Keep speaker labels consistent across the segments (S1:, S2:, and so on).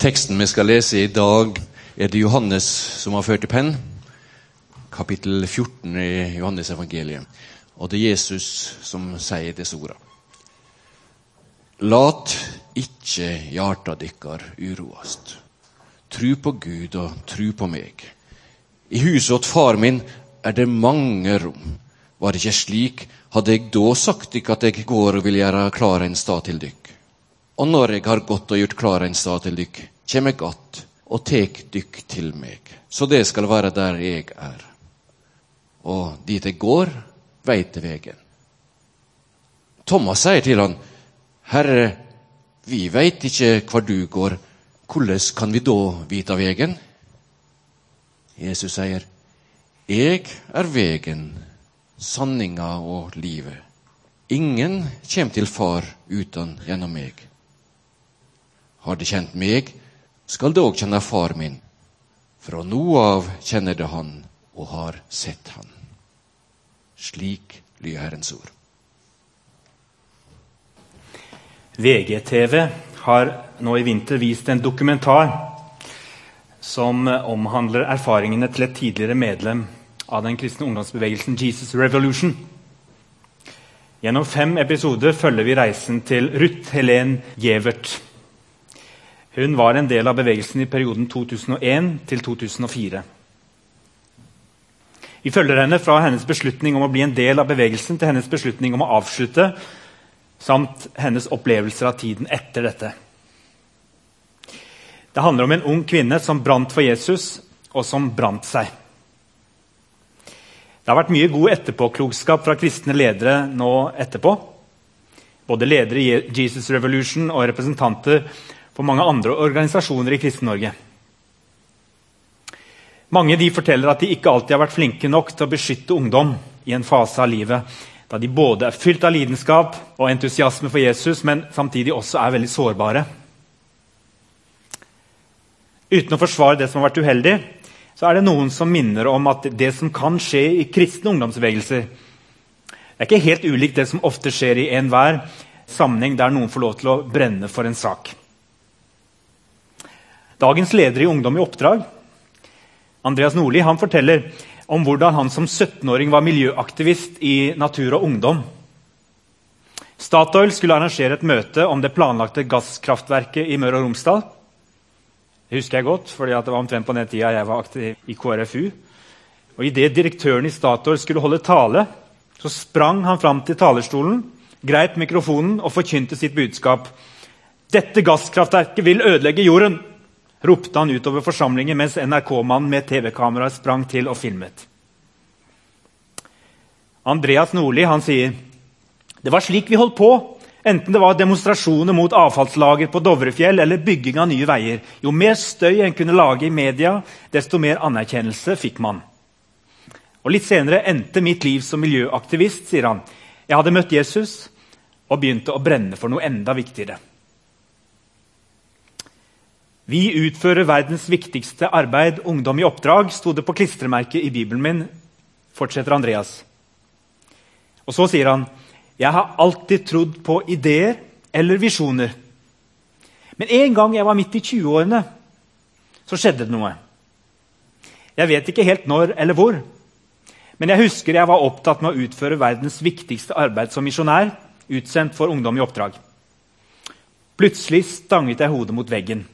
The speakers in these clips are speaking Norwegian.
S1: Teksten vi skal lese i dag, er det Johannes som har ført i penn. Kapittel 14 i Johannes evangeliet. Og det er Jesus som sier disse ordene. Lat ikke hjarta dykkar uroast. Tru på Gud og tru på meg. I huset åt far min er det mange rom. Var det ikke slik, hadde jeg da sagt dykk at jeg går og vil gjøre klar en stad til dykk. Og når jeg har gått og gjort klar en stad til dykk, kjem jeg att og tek dykk til meg, så det skal være der jeg er. Og dit jeg går, veit jeg vegen. Thomas sier til han, Herre, vi veit ikke hvor du går, hvordan kan vi da vite vegen? Jesus sier, Jeg er vegen, sanninga og livet. Ingen kjem til Far uten gjennom meg. Har de kjent meg, skal de òg kjenne far min. Fra nå av kjenner de han og har sett han. Slik lyder Herrens ord.
S2: VGTV har nå i vinter vist en dokumentar som omhandler erfaringene til et tidligere medlem av den kristne ungdomsbevegelsen Jesus Revolution. Gjennom fem episoder følger vi reisen til Ruth Helen Gjevert. Hun var en del av bevegelsen i perioden 2001 til 2004. Vi følger henne fra hennes beslutning om å bli en del av bevegelsen til hennes beslutning om å avslutte, samt hennes opplevelser av tiden etter dette. Det handler om en ung kvinne som brant for Jesus, og som brant seg. Det har vært mye god etterpåklokskap fra kristne ledere nå etterpå. Både ledere i Jesus Revolution og representanter for mange andre organisasjoner i Kristen-Norge. Mange de forteller at de ikke alltid har vært flinke nok til å beskytte ungdom i en fase av livet da de både er fylt av lidenskap og entusiasme for Jesus, men samtidig også er veldig sårbare. Uten å forsvare det som har vært uheldig, så er det noen som minner om at det som kan skje i kristne ungdomsbevegelser, det er ikke helt ulikt det som ofte skjer i enhver sammenheng der noen får lov til å brenne for en sak. Dagens leder i Ungdom i oppdrag, Andreas Nordli, han forteller om hvordan han som 17-åring var miljøaktivist i Natur og Ungdom. Statoil skulle arrangere et møte om det planlagte gasskraftverket i Møre og Romsdal. Det husker jeg godt, fordi det var omtrent på den tida jeg var aktiv i KrFU. Og Idet direktøren i Statoil skulle holde tale, så sprang han fram til talerstolen, greip mikrofonen og forkynte sitt budskap. Dette gasskraftverket vil ødelegge jorden! Ropte han utover forsamlingen mens NRK-mannen med TV-kamera sprang til og filmet. Andreas Nordli han sier det var slik vi holdt på, enten det var demonstrasjoner mot avfallslager på Dovrefjell eller bygging av nye veier. Jo mer støy en kunne lage i media, desto mer anerkjennelse fikk man. Og Litt senere endte mitt liv som miljøaktivist, sier han. Jeg hadde møtt Jesus og begynte å brenne for noe enda viktigere. Vi utfører verdens viktigste arbeid, ungdom i oppdrag, sto det på klistremerket i Bibelen min, fortsetter Andreas. Og så sier han, jeg har alltid trodd på ideer eller visjoner. Men en gang jeg var midt i 20-årene, så skjedde det noe. Jeg vet ikke helt når eller hvor, men jeg husker jeg var opptatt med å utføre verdens viktigste arbeid som misjonær, utsendt for ungdom i oppdrag. Plutselig stanget jeg hodet mot veggen.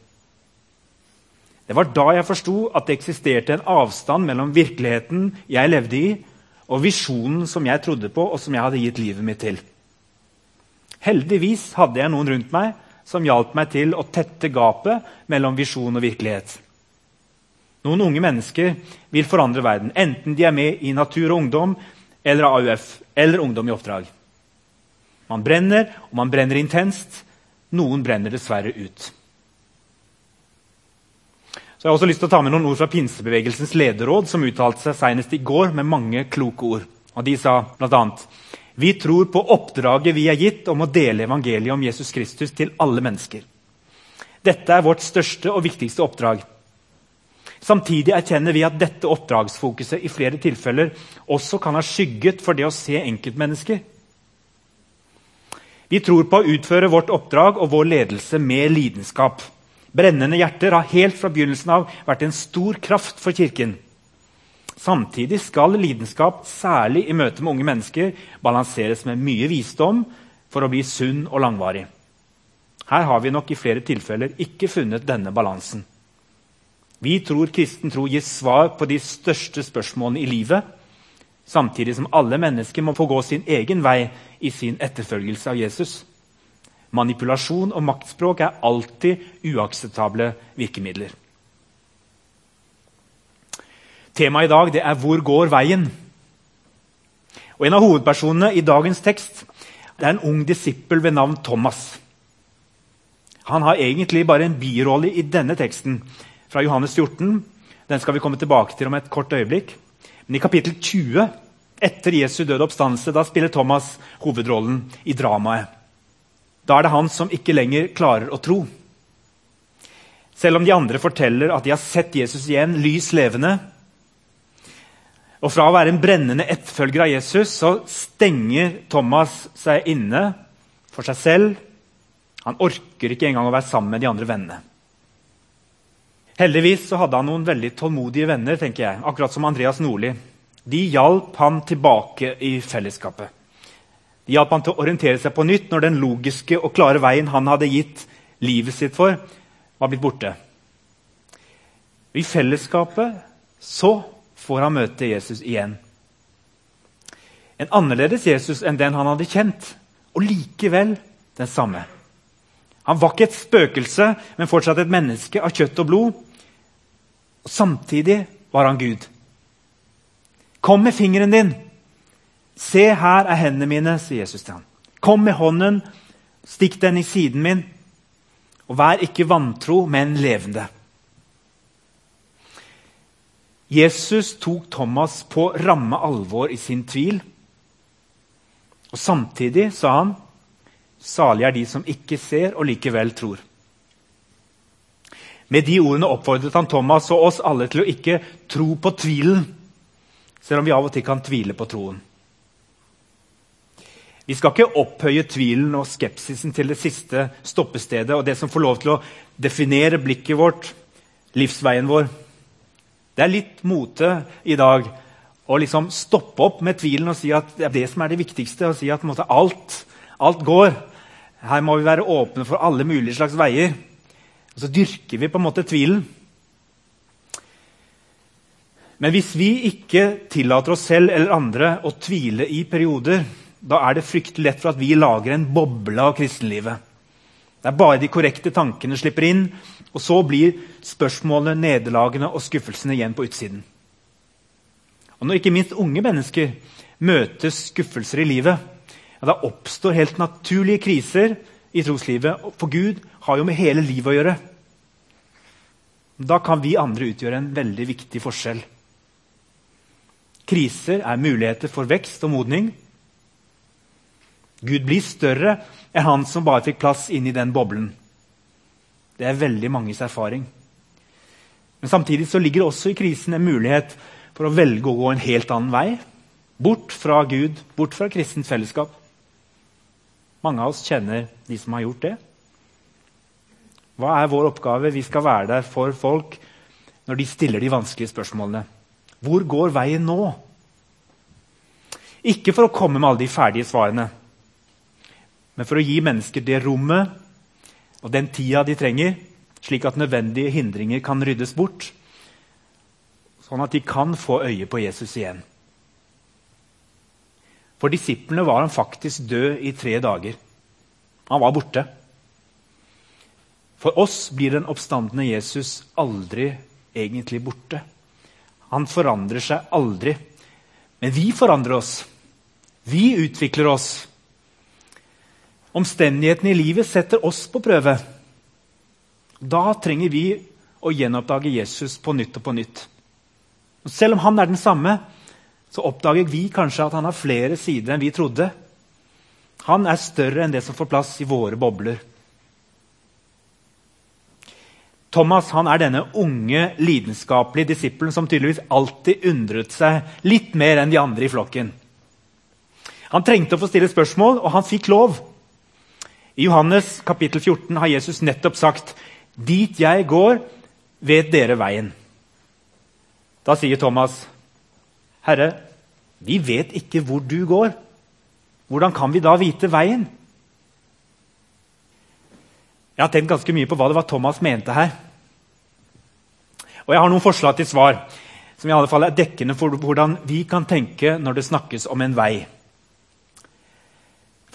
S2: Det var da jeg forsto at det eksisterte en avstand mellom virkeligheten jeg levde i, og visjonen som jeg trodde på, og som jeg hadde gitt livet mitt til. Heldigvis hadde jeg noen rundt meg som hjalp meg til å tette gapet mellom visjon og virkelighet. Noen unge mennesker vil forandre verden, enten de er med i Natur og Ungdom eller AUF eller Ungdom i oppdrag. Man brenner, og man brenner intenst. Noen brenner dessverre ut. Jeg har også lyst til å ta med noen ord fra pinsebevegelsens lederråd, som uttalte seg senest i går med mange kloke ord. Og De sa bl.a.: Vi tror på oppdraget vi er gitt om å dele evangeliet om Jesus Kristus til alle mennesker. Dette er vårt største og viktigste oppdrag. Samtidig erkjenner vi at dette oppdragsfokuset i flere tilfeller også kan ha skygget for det å se enkeltmennesker. Vi tror på å utføre vårt oppdrag og vår ledelse med lidenskap. Brennende hjerter har helt fra begynnelsen av vært en stor kraft for Kirken. Samtidig skal lidenskap, særlig i møte med unge mennesker, balanseres med mye visdom for å bli sunn og langvarig. Her har vi nok i flere tilfeller ikke funnet denne balansen. Vi tror kristen tro gir svar på de største spørsmålene i livet, samtidig som alle mennesker må få gå sin egen vei i sin etterfølgelse av Jesus. Manipulasjon og maktspråk er alltid uakseptable virkemidler. Temaet i dag er 'Hvor går veien?' Og En av hovedpersonene i dagens tekst er en ung disippel ved navn Thomas. Han har egentlig bare en birolle i denne teksten fra Johannes 14. Den skal vi komme tilbake til om et kort øyeblikk. Men i kapittel 20, etter Jesu døde oppstandelse, da spiller Thomas hovedrollen i dramaet. Da er det han som ikke lenger klarer å tro. Selv om de andre forteller at de har sett Jesus igjen, lys levende, og fra å være en brennende etterfølger av Jesus så stenger Thomas seg inne for seg selv. Han orker ikke engang å være sammen med de andre vennene. Heldigvis så hadde han noen veldig tålmodige venner, tenker jeg, akkurat som Andreas Nordli. De hjalp han tilbake i fellesskapet. De hjalp han til å orientere seg på nytt når den logiske og klare veien han hadde gitt livet sitt for, var blitt borte. I fellesskapet så får han møte Jesus igjen. En annerledes Jesus enn den han hadde kjent, og likevel den samme. Han var ikke et spøkelse, men fortsatt et menneske av kjøtt og blod. Og Samtidig var han Gud. Kom med fingeren din. Se, her er hendene mine, sier Jesus til ham. Kom med hånden, stikk den i siden min, og vær ikke vantro, men levende. Jesus tok Thomas på ramme alvor i sin tvil. Og Samtidig sa han, 'Salige er de som ikke ser og likevel tror'. Med de ordene oppfordret han Thomas og oss alle til å ikke tro på tvilen, selv om vi av og til kan tvile på troen. Vi skal ikke opphøye tvilen og skepsisen til det siste stoppestedet og det som får lov til å definere blikket vårt, livsveien vår. Det er litt mote i dag å liksom stoppe opp med tvilen og si at det er det som er det viktigste. og si at måte, alt, alt, går. Her må vi være åpne for alle mulige slags veier. Og så dyrker vi på en måte tvilen. Men hvis vi ikke tillater oss selv eller andre å tvile i perioder, da er det fryktelig lett for at vi lager en boble av kristenlivet. Det er bare de korrekte tankene slipper inn, og så blir spørsmålene, nederlagene og skuffelsene igjen på utsiden. Og Når ikke minst unge mennesker møter skuffelser i livet, ja, da oppstår helt naturlige kriser i troslivet. For Gud har jo med hele livet å gjøre. Da kan vi andre utgjøre en veldig viktig forskjell. Kriser er muligheter for vekst og modning. Gud blir større enn han som bare fikk plass inn i den boblen. Det er veldig manges erfaring. Men samtidig så ligger det også i krisen en mulighet for å velge å gå en helt annen vei. Bort fra Gud, bort fra kristent fellesskap. Mange av oss kjenner de som har gjort det. Hva er vår oppgave? Vi skal være der for folk når de stiller de vanskelige spørsmålene. Hvor går veien nå? Ikke for å komme med alle de ferdige svarene, men for å gi mennesker det rommet og den tida de trenger, slik at nødvendige hindringer kan ryddes bort, sånn at de kan få øye på Jesus igjen. For disiplene var han faktisk død i tre dager. Han var borte. For oss blir den oppstandende Jesus aldri egentlig borte. Han forandrer seg aldri. Men vi forandrer oss. Vi utvikler oss. Omstendighetene i livet setter oss på prøve. Da trenger vi å gjenoppdage Jesus på nytt og på nytt. Og selv om han er den samme, så oppdager vi kanskje at han har flere sider enn vi trodde. Han er større enn det som får plass i våre bobler. Thomas han er denne unge, lidenskapelige disippelen som tydeligvis alltid undret seg litt mer enn de andre i flokken. Han trengte å få stille spørsmål, og han fikk lov. I Johannes kapittel 14 har Jesus nettopp sagt Dit jeg går, vet dere veien. Da sier Thomas, Herre, vi vet ikke hvor du går. Hvordan kan vi da vite veien? Jeg har tenkt ganske mye på hva det var Thomas mente her. Og jeg har noen forslag til svar som i alle fall er dekkende for hvordan vi kan tenke når det snakkes om en vei.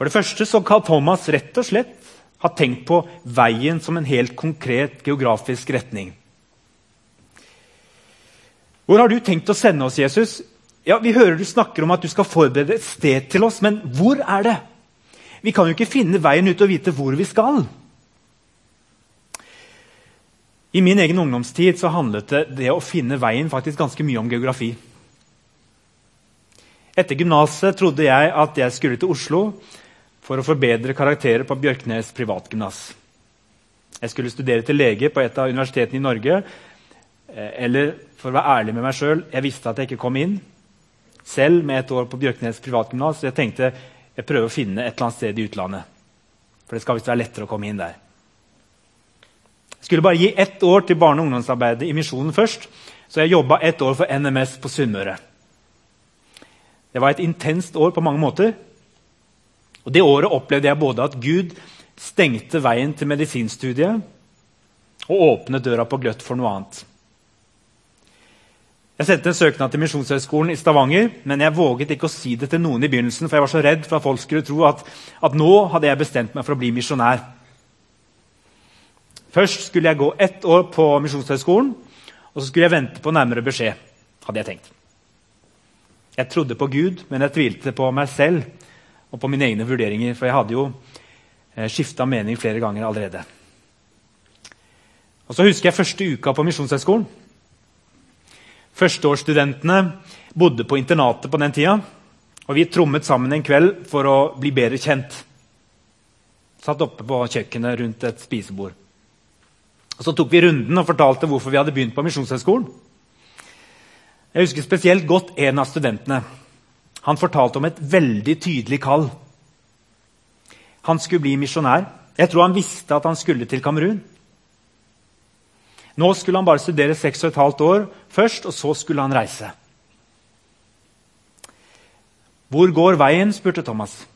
S2: For det første så kan Thomas rett og slett ha tenkt på veien som en helt konkret geografisk retning. Hvor har du tenkt å sende oss, Jesus? Ja, Vi hører du snakker om at du skal forberede et sted til oss, men hvor er det? Vi kan jo ikke finne veien ut og vite hvor vi skal. I min egen ungdomstid så handlet det, det å finne veien faktisk ganske mye om geografi. Etter gymnaset trodde jeg at jeg skulle til Oslo for å forbedre karakterer på Bjørknes privatgymnas. Jeg skulle studere til lege på et av universitetene i Norge. Eh, eller for å være ærlig med meg sjøl jeg visste at jeg ikke kom inn selv med et år på Bjørknes privatgymnas. Jeg tenkte jeg prøver å finne et eller annet sted i utlandet. For det skal visst være lettere å komme inn der. Jeg skulle bare gi ett år til barne- og ungdomsarbeidet i Misjonen først. Så jeg jobba ett år for NMS på Sunnmøre. Det var et intenst år på mange måter. Og Det året opplevde jeg både at Gud stengte veien til medisinstudiet og åpnet døra på gløtt for noe annet. Jeg sendte en søknad til Misjonshøgskolen i Stavanger, men jeg våget ikke å si det til noen i begynnelsen, for jeg var så redd for at folk skulle tro at, at nå hadde jeg bestemt meg for å bli misjonær. Først skulle jeg gå ett år på Misjonshøgskolen, og så skulle jeg vente på nærmere beskjed. hadde Jeg tenkt. Jeg trodde på Gud, men jeg tvilte på meg selv og på mine egne vurderinger. For jeg hadde jo eh, skifta mening flere ganger allerede. Og Så husker jeg første uka på Misjonshøgskolen. Førsteårsstudentene bodde på internatet på den tida. Og vi trommet sammen en kveld for å bli bedre kjent. Satt oppe på kjøkkenet rundt et spisebord. Og Så tok vi runden og fortalte hvorfor vi hadde begynt på Misjonshøgskolen. Jeg husker spesielt godt en av studentene. Han fortalte om et veldig tydelig kall. Han skulle bli misjonær. Jeg tror han visste at han skulle til Kamerun. Nå skulle han bare studere seks og et halvt år først, og så skulle han reise. Hvor går veien? spurte Thomas.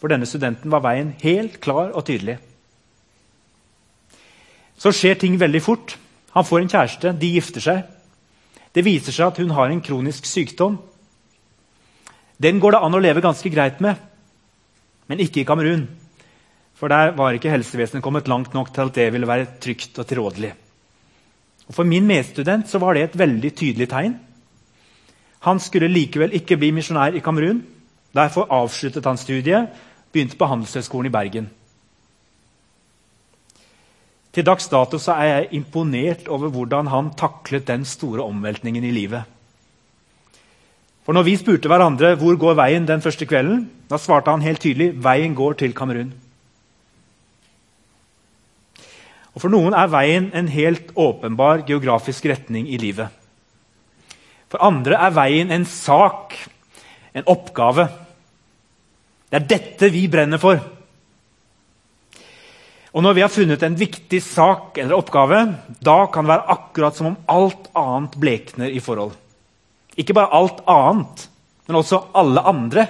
S2: For denne studenten var veien helt klar og tydelig. Så skjer ting veldig fort. Han får en kjæreste, de gifter seg. Det viser seg at hun har en kronisk sykdom. Den går det an å leve ganske greit med, men ikke i Kamerun. For der var ikke helsevesenet kommet langt nok til at det ville være trygt og tilrådelig. Og For min medstudent så var det et veldig tydelig tegn. Han skulle likevel ikke bli misjonær i Kamerun. Derfor avsluttet han studiet, begynte på Handelshøyskolen i Bergen. Til dags dato så er jeg imponert over hvordan han taklet den store omveltningen i livet. For når vi spurte hverandre hvor går veien den første kvelden, da svarte han helt tydelig veien går til Kamerun. Og For noen er veien en helt åpenbar geografisk retning i livet. For andre er veien en sak, en oppgave. Det er dette vi brenner for. Og når vi har funnet en viktig sak eller oppgave, da kan det være akkurat som om alt annet blekner i forhold. Ikke bare alt annet, men også alle andre.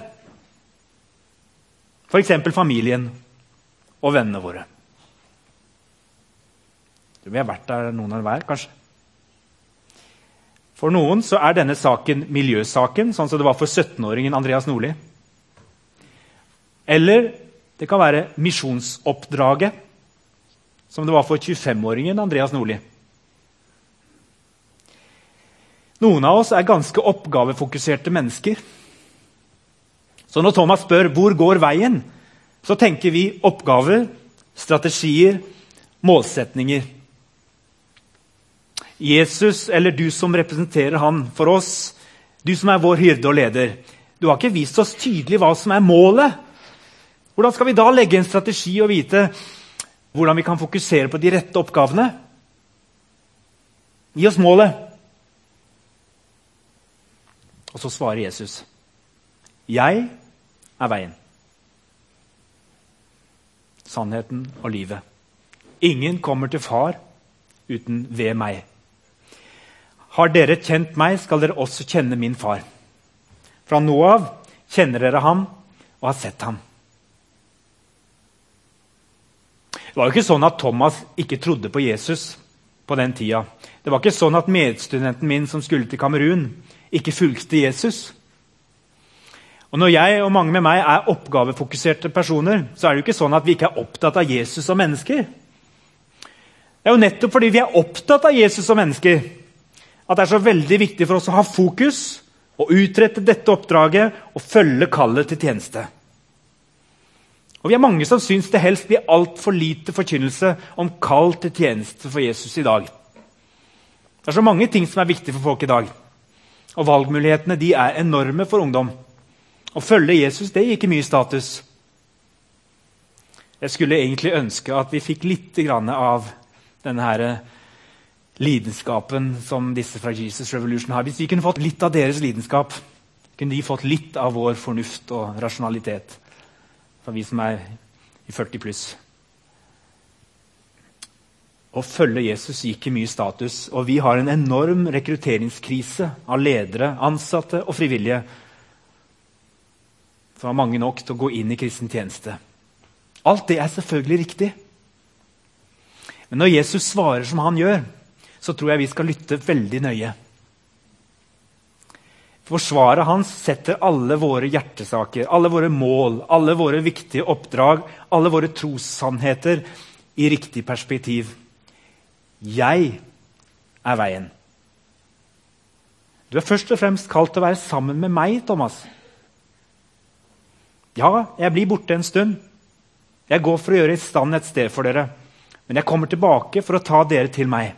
S2: F.eks. familien og vennene våre. Vi har vært der noen av hver, kanskje. For noen så er denne saken miljøsaken, sånn som det var for 17-åringen Andreas Nordli. Eller det kan være misjonsoppdraget som det var for 25-åringen Andreas Nordli. Noen av oss er ganske oppgavefokuserte mennesker. Så når Thomas spør hvor går veien, så tenker vi oppgaver, strategier, målsetninger. Jesus, eller du som representerer han for oss, du som er vår hyrde og leder, du har ikke vist oss tydelig hva som er målet. Hvordan skal vi da legge en strategi og vite hvordan vi kan fokusere på de rette oppgavene. Gi oss målet. Og så svarer Jesus, 'Jeg er veien, sannheten og livet.' Ingen kommer til Far uten ved meg. Har dere kjent meg, skal dere også kjenne min far. Fra nå av kjenner dere ham og har sett ham. Det var jo ikke sånn at Thomas ikke trodde på Jesus på den tida. Det var ikke sånn at medstudenten min som skulle til Kamerun, ikke fulgte Jesus. Og Når jeg og mange med meg er oppgavefokuserte personer, så er det jo ikke sånn at vi ikke er opptatt av Jesus som mennesker. Det er jo nettopp fordi vi er opptatt av Jesus som mennesker, at det er så veldig viktig for oss å ha fokus og utrette dette oppdraget og følge kallet til tjeneste. Og Vi er mange som syns det helst blir altfor lite forkynnelse om kall til tjeneste for Jesus i dag. Det er så mange ting som er viktige for folk i dag. Og valgmulighetene de er enorme for ungdom. Å følge Jesus det gir ikke mye status. Jeg skulle egentlig ønske at vi fikk litt av denne her lidenskapen som disse fra Jesus Revolution har. Hvis vi kunne fått litt av deres lidenskap, kunne de fått litt av vår fornuft og rasjonalitet. For vi som er i 40 pluss. Å følge Jesus gikk i mye status, og vi har en enorm rekrutteringskrise av ledere, ansatte og frivillige som har mange nok til å gå inn i kristen tjeneste. Alt det er selvfølgelig riktig. Men når Jesus svarer som han gjør, så tror jeg vi skal lytte veldig nøye. For svaret hans setter alle våre hjertesaker, alle våre mål, alle våre viktige oppdrag, alle våre trossannheter i riktig perspektiv. Jeg er veien. Du er først og fremst kalt til å være sammen med meg, Thomas. Ja, jeg blir borte en stund. Jeg går for å gjøre i stand et sted for dere. Men jeg kommer tilbake for å ta dere til meg.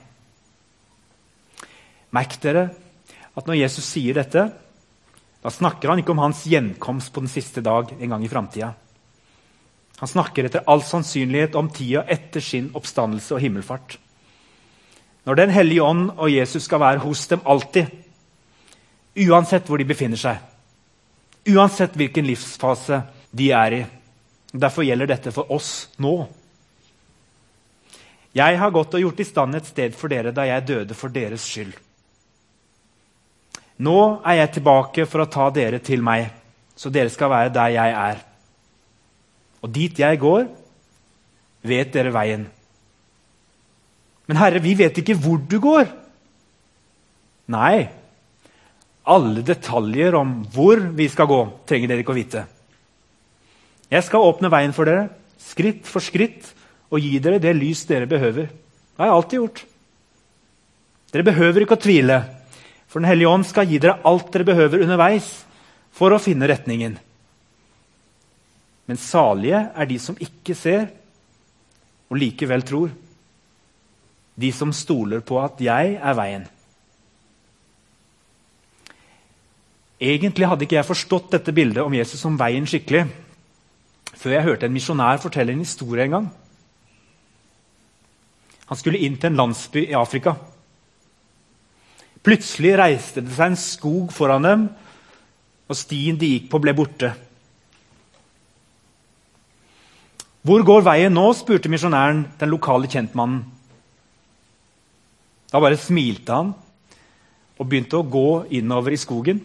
S2: Merk dere at når Jesus sier dette, da snakker han ikke om hans gjenkomst på den siste dag en gang i framtida. Han snakker etter all sannsynlighet om tida etter sin oppstandelse og himmelfart. Når Den hellige ånd og Jesus skal være hos dem alltid, uansett hvor de befinner seg, uansett hvilken livsfase de er i. Derfor gjelder dette for oss nå. Jeg har gått og gjort i stand et sted for dere da jeg døde for deres skyld. Nå er jeg tilbake for å ta dere til meg, så dere skal være der jeg er. Og dit jeg går, vet dere veien. Men Herre, vi vet ikke hvor du går. Nei, alle detaljer om hvor vi skal gå, trenger dere ikke å vite. Jeg skal åpne veien for dere, skritt for skritt, og gi dere det lys dere behøver. Det har jeg alltid gjort. Dere behøver ikke å tvile. For Den hellige ånd skal gi dere alt dere behøver underveis for å finne retningen. Men salige er de som ikke ser og likevel tror. De som stoler på at jeg er veien. Egentlig hadde ikke jeg forstått dette bildet om Jesus som veien skikkelig før jeg hørte en misjonær fortelle en historie en gang. Han skulle inn til en landsby i Afrika. Plutselig reiste det seg en skog foran dem, og stien de gikk på, ble borte. Hvor går veien nå? spurte misjonæren den lokale kjentmannen. Da bare smilte han og begynte å gå innover i skogen,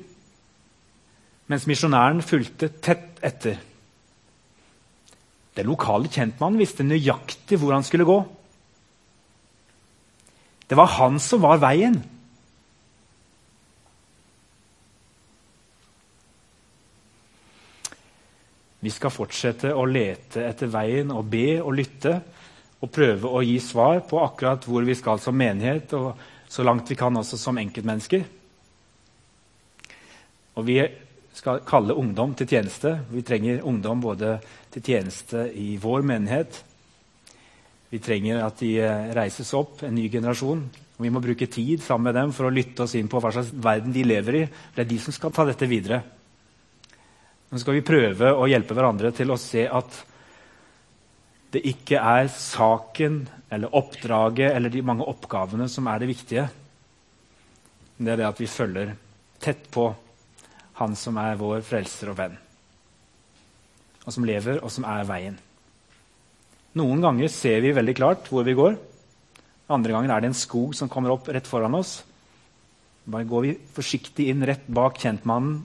S2: mens misjonæren fulgte tett etter. Den lokale kjentmannen visste nøyaktig hvor han skulle gå. Det var han som var veien. Vi skal fortsette å lete etter veien og be og lytte og prøve å gi svar på akkurat hvor vi skal som menighet, og så langt vi kan også som enkeltmennesker. Og vi skal kalle ungdom til tjeneste. Vi trenger ungdom både til tjeneste i vår menighet. Vi trenger at de eh, reises opp, en ny generasjon. Og vi må bruke tid sammen med dem for å lytte oss inn på hva slags verden de lever i. Det er de som skal ta dette videre. Nå skal vi prøve å hjelpe hverandre til å se at det ikke er saken eller oppdraget eller de mange oppgavene som er det viktige. Det er det at vi følger tett på Han som er vår frelser og venn. Og som lever, og som er veien. Noen ganger ser vi veldig klart hvor vi går. Andre ganger er det en skog som kommer opp rett foran oss. Bare går vi forsiktig inn rett bak kjentmannen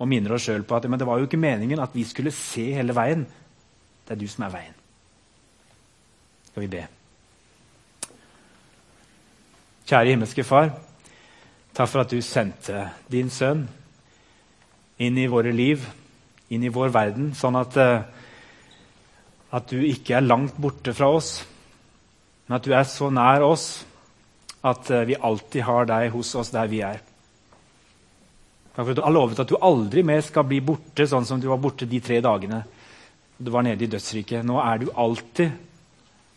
S2: og minner oss sjøl på at det var jo ikke meningen at vi skulle se hele veien. Det er du som er veien. Skal vi be. Kjære himmelske Far. Takk for at du sendte din sønn inn i våre liv, inn i vår verden, sånn at, eh, at du ikke er langt borte fra oss, men at du er så nær oss at eh, vi alltid har deg hos oss der vi er. Takk for at Du har lovet at du aldri mer skal bli borte sånn som du var borte de tre dagene du var nede i dødsriket. Nå er du alltid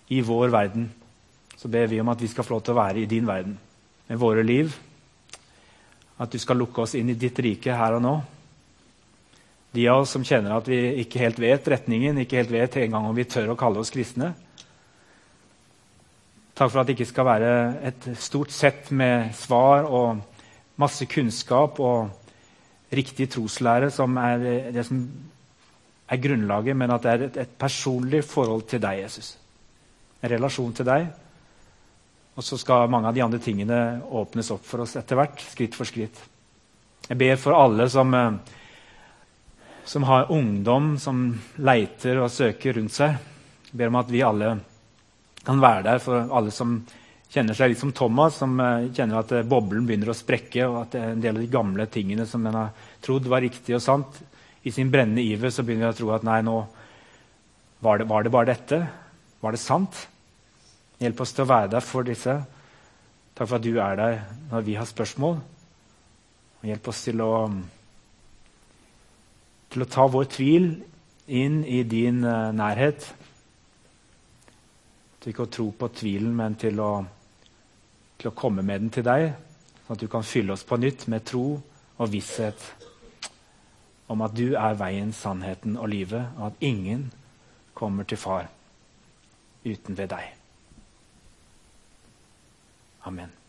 S2: i vår verden. Så ber vi om at vi skal få lov til å være i din verden med våre liv. At du skal lukke oss inn i ditt rike her og nå. De av oss som kjenner at vi ikke helt vet retningen, ikke helt vet engang om vi tør å kalle oss kristne. Takk for at det ikke skal være et stort sett med svar og masse kunnskap og riktig troslære som er det som er grunnlaget, men at det er et, et personlig forhold til deg, Jesus. En relasjon til deg. Og så skal mange av de andre tingene åpnes opp for oss etter hvert, skritt for skritt. Jeg ber for alle som eh, som har ungdom som leiter og søker rundt seg. Jeg ber om at vi alle kan være der for alle som kjenner seg litt som Thomas, som uh, kjenner at uh, boblen begynner å sprekke, og at en del av de gamle tingene som en har trodd var riktig og sant, i sin brennende iver så begynner vi å tro at nei, nå var det, var det bare dette. Var det sant? Hjelp oss til å være der for disse. Takk for at du er der når vi har spørsmål. Og hjelp oss til å til å ta vår tvil inn i din uh, nærhet. Til ikke å tro på tvilen, men til å, til å, komme med den til deg. Sånn at du kan fylle oss på nytt med tro og visshet om at du er veien, sannheten og livet, og at ingen kommer til far uten ved deg. Amen.